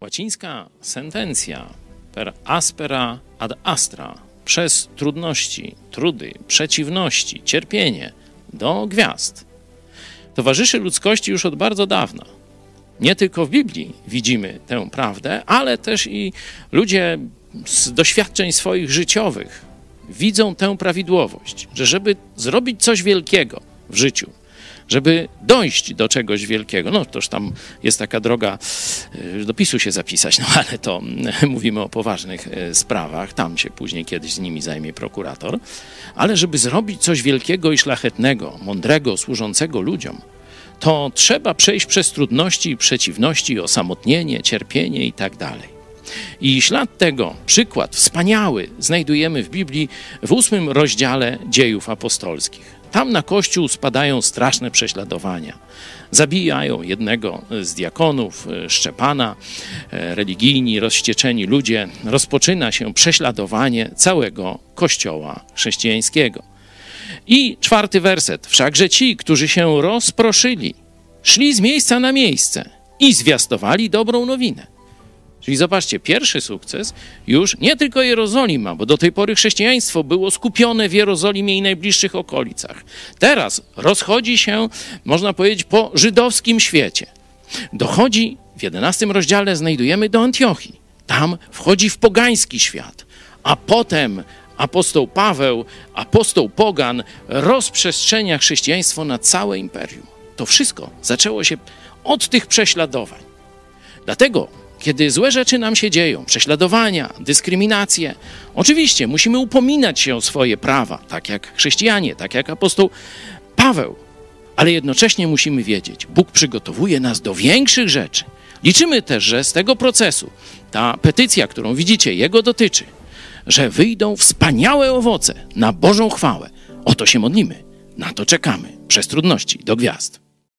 Łacińska sentencja per aspera ad astra przez trudności, trudy, przeciwności, cierpienie do gwiazd towarzyszy ludzkości już od bardzo dawna. Nie tylko w Biblii widzimy tę prawdę, ale też i ludzie z doświadczeń swoich życiowych widzą tę prawidłowość, że żeby zrobić coś wielkiego w życiu, żeby dojść do czegoś wielkiego. No toż tam jest taka droga y, do PiSu się zapisać, no ale to mówimy o poważnych y, sprawach, tam się później kiedyś z nimi zajmie prokurator. Ale żeby zrobić coś wielkiego i szlachetnego, mądrego, służącego ludziom, to trzeba przejść przez trudności i przeciwności, osamotnienie, cierpienie i tak dalej. I ślad tego, przykład wspaniały, znajdujemy w Biblii w ósmym rozdziale dziejów apostolskich. Tam na kościół spadają straszne prześladowania. Zabijają jednego z diakonów, e, Szczepana, e, religijni, rozścieczeni ludzie. Rozpoczyna się prześladowanie całego kościoła chrześcijańskiego. I czwarty werset. Wszakże ci, którzy się rozproszyli, szli z miejsca na miejsce i zwiastowali dobrą nowinę. Czyli zobaczcie, pierwszy sukces już nie tylko Jerozolima, bo do tej pory chrześcijaństwo było skupione w Jerozolimie i najbliższych okolicach. Teraz rozchodzi się, można powiedzieć, po żydowskim świecie. Dochodzi, w jedenastym rozdziale znajdujemy do Antiochii. Tam wchodzi w pogański świat, a potem apostoł Paweł, apostoł Pogan rozprzestrzenia chrześcijaństwo na całe imperium. To wszystko zaczęło się od tych prześladowań. Dlatego kiedy złe rzeczy nam się dzieją, prześladowania, dyskryminacje, oczywiście musimy upominać się o swoje prawa, tak jak chrześcijanie, tak jak apostoł Paweł, ale jednocześnie musimy wiedzieć, Bóg przygotowuje nas do większych rzeczy. Liczymy też, że z tego procesu ta petycja, którą widzicie, jego dotyczy, że wyjdą wspaniałe owoce na Bożą chwałę. O to się modlimy, na to czekamy przez trudności do gwiazd.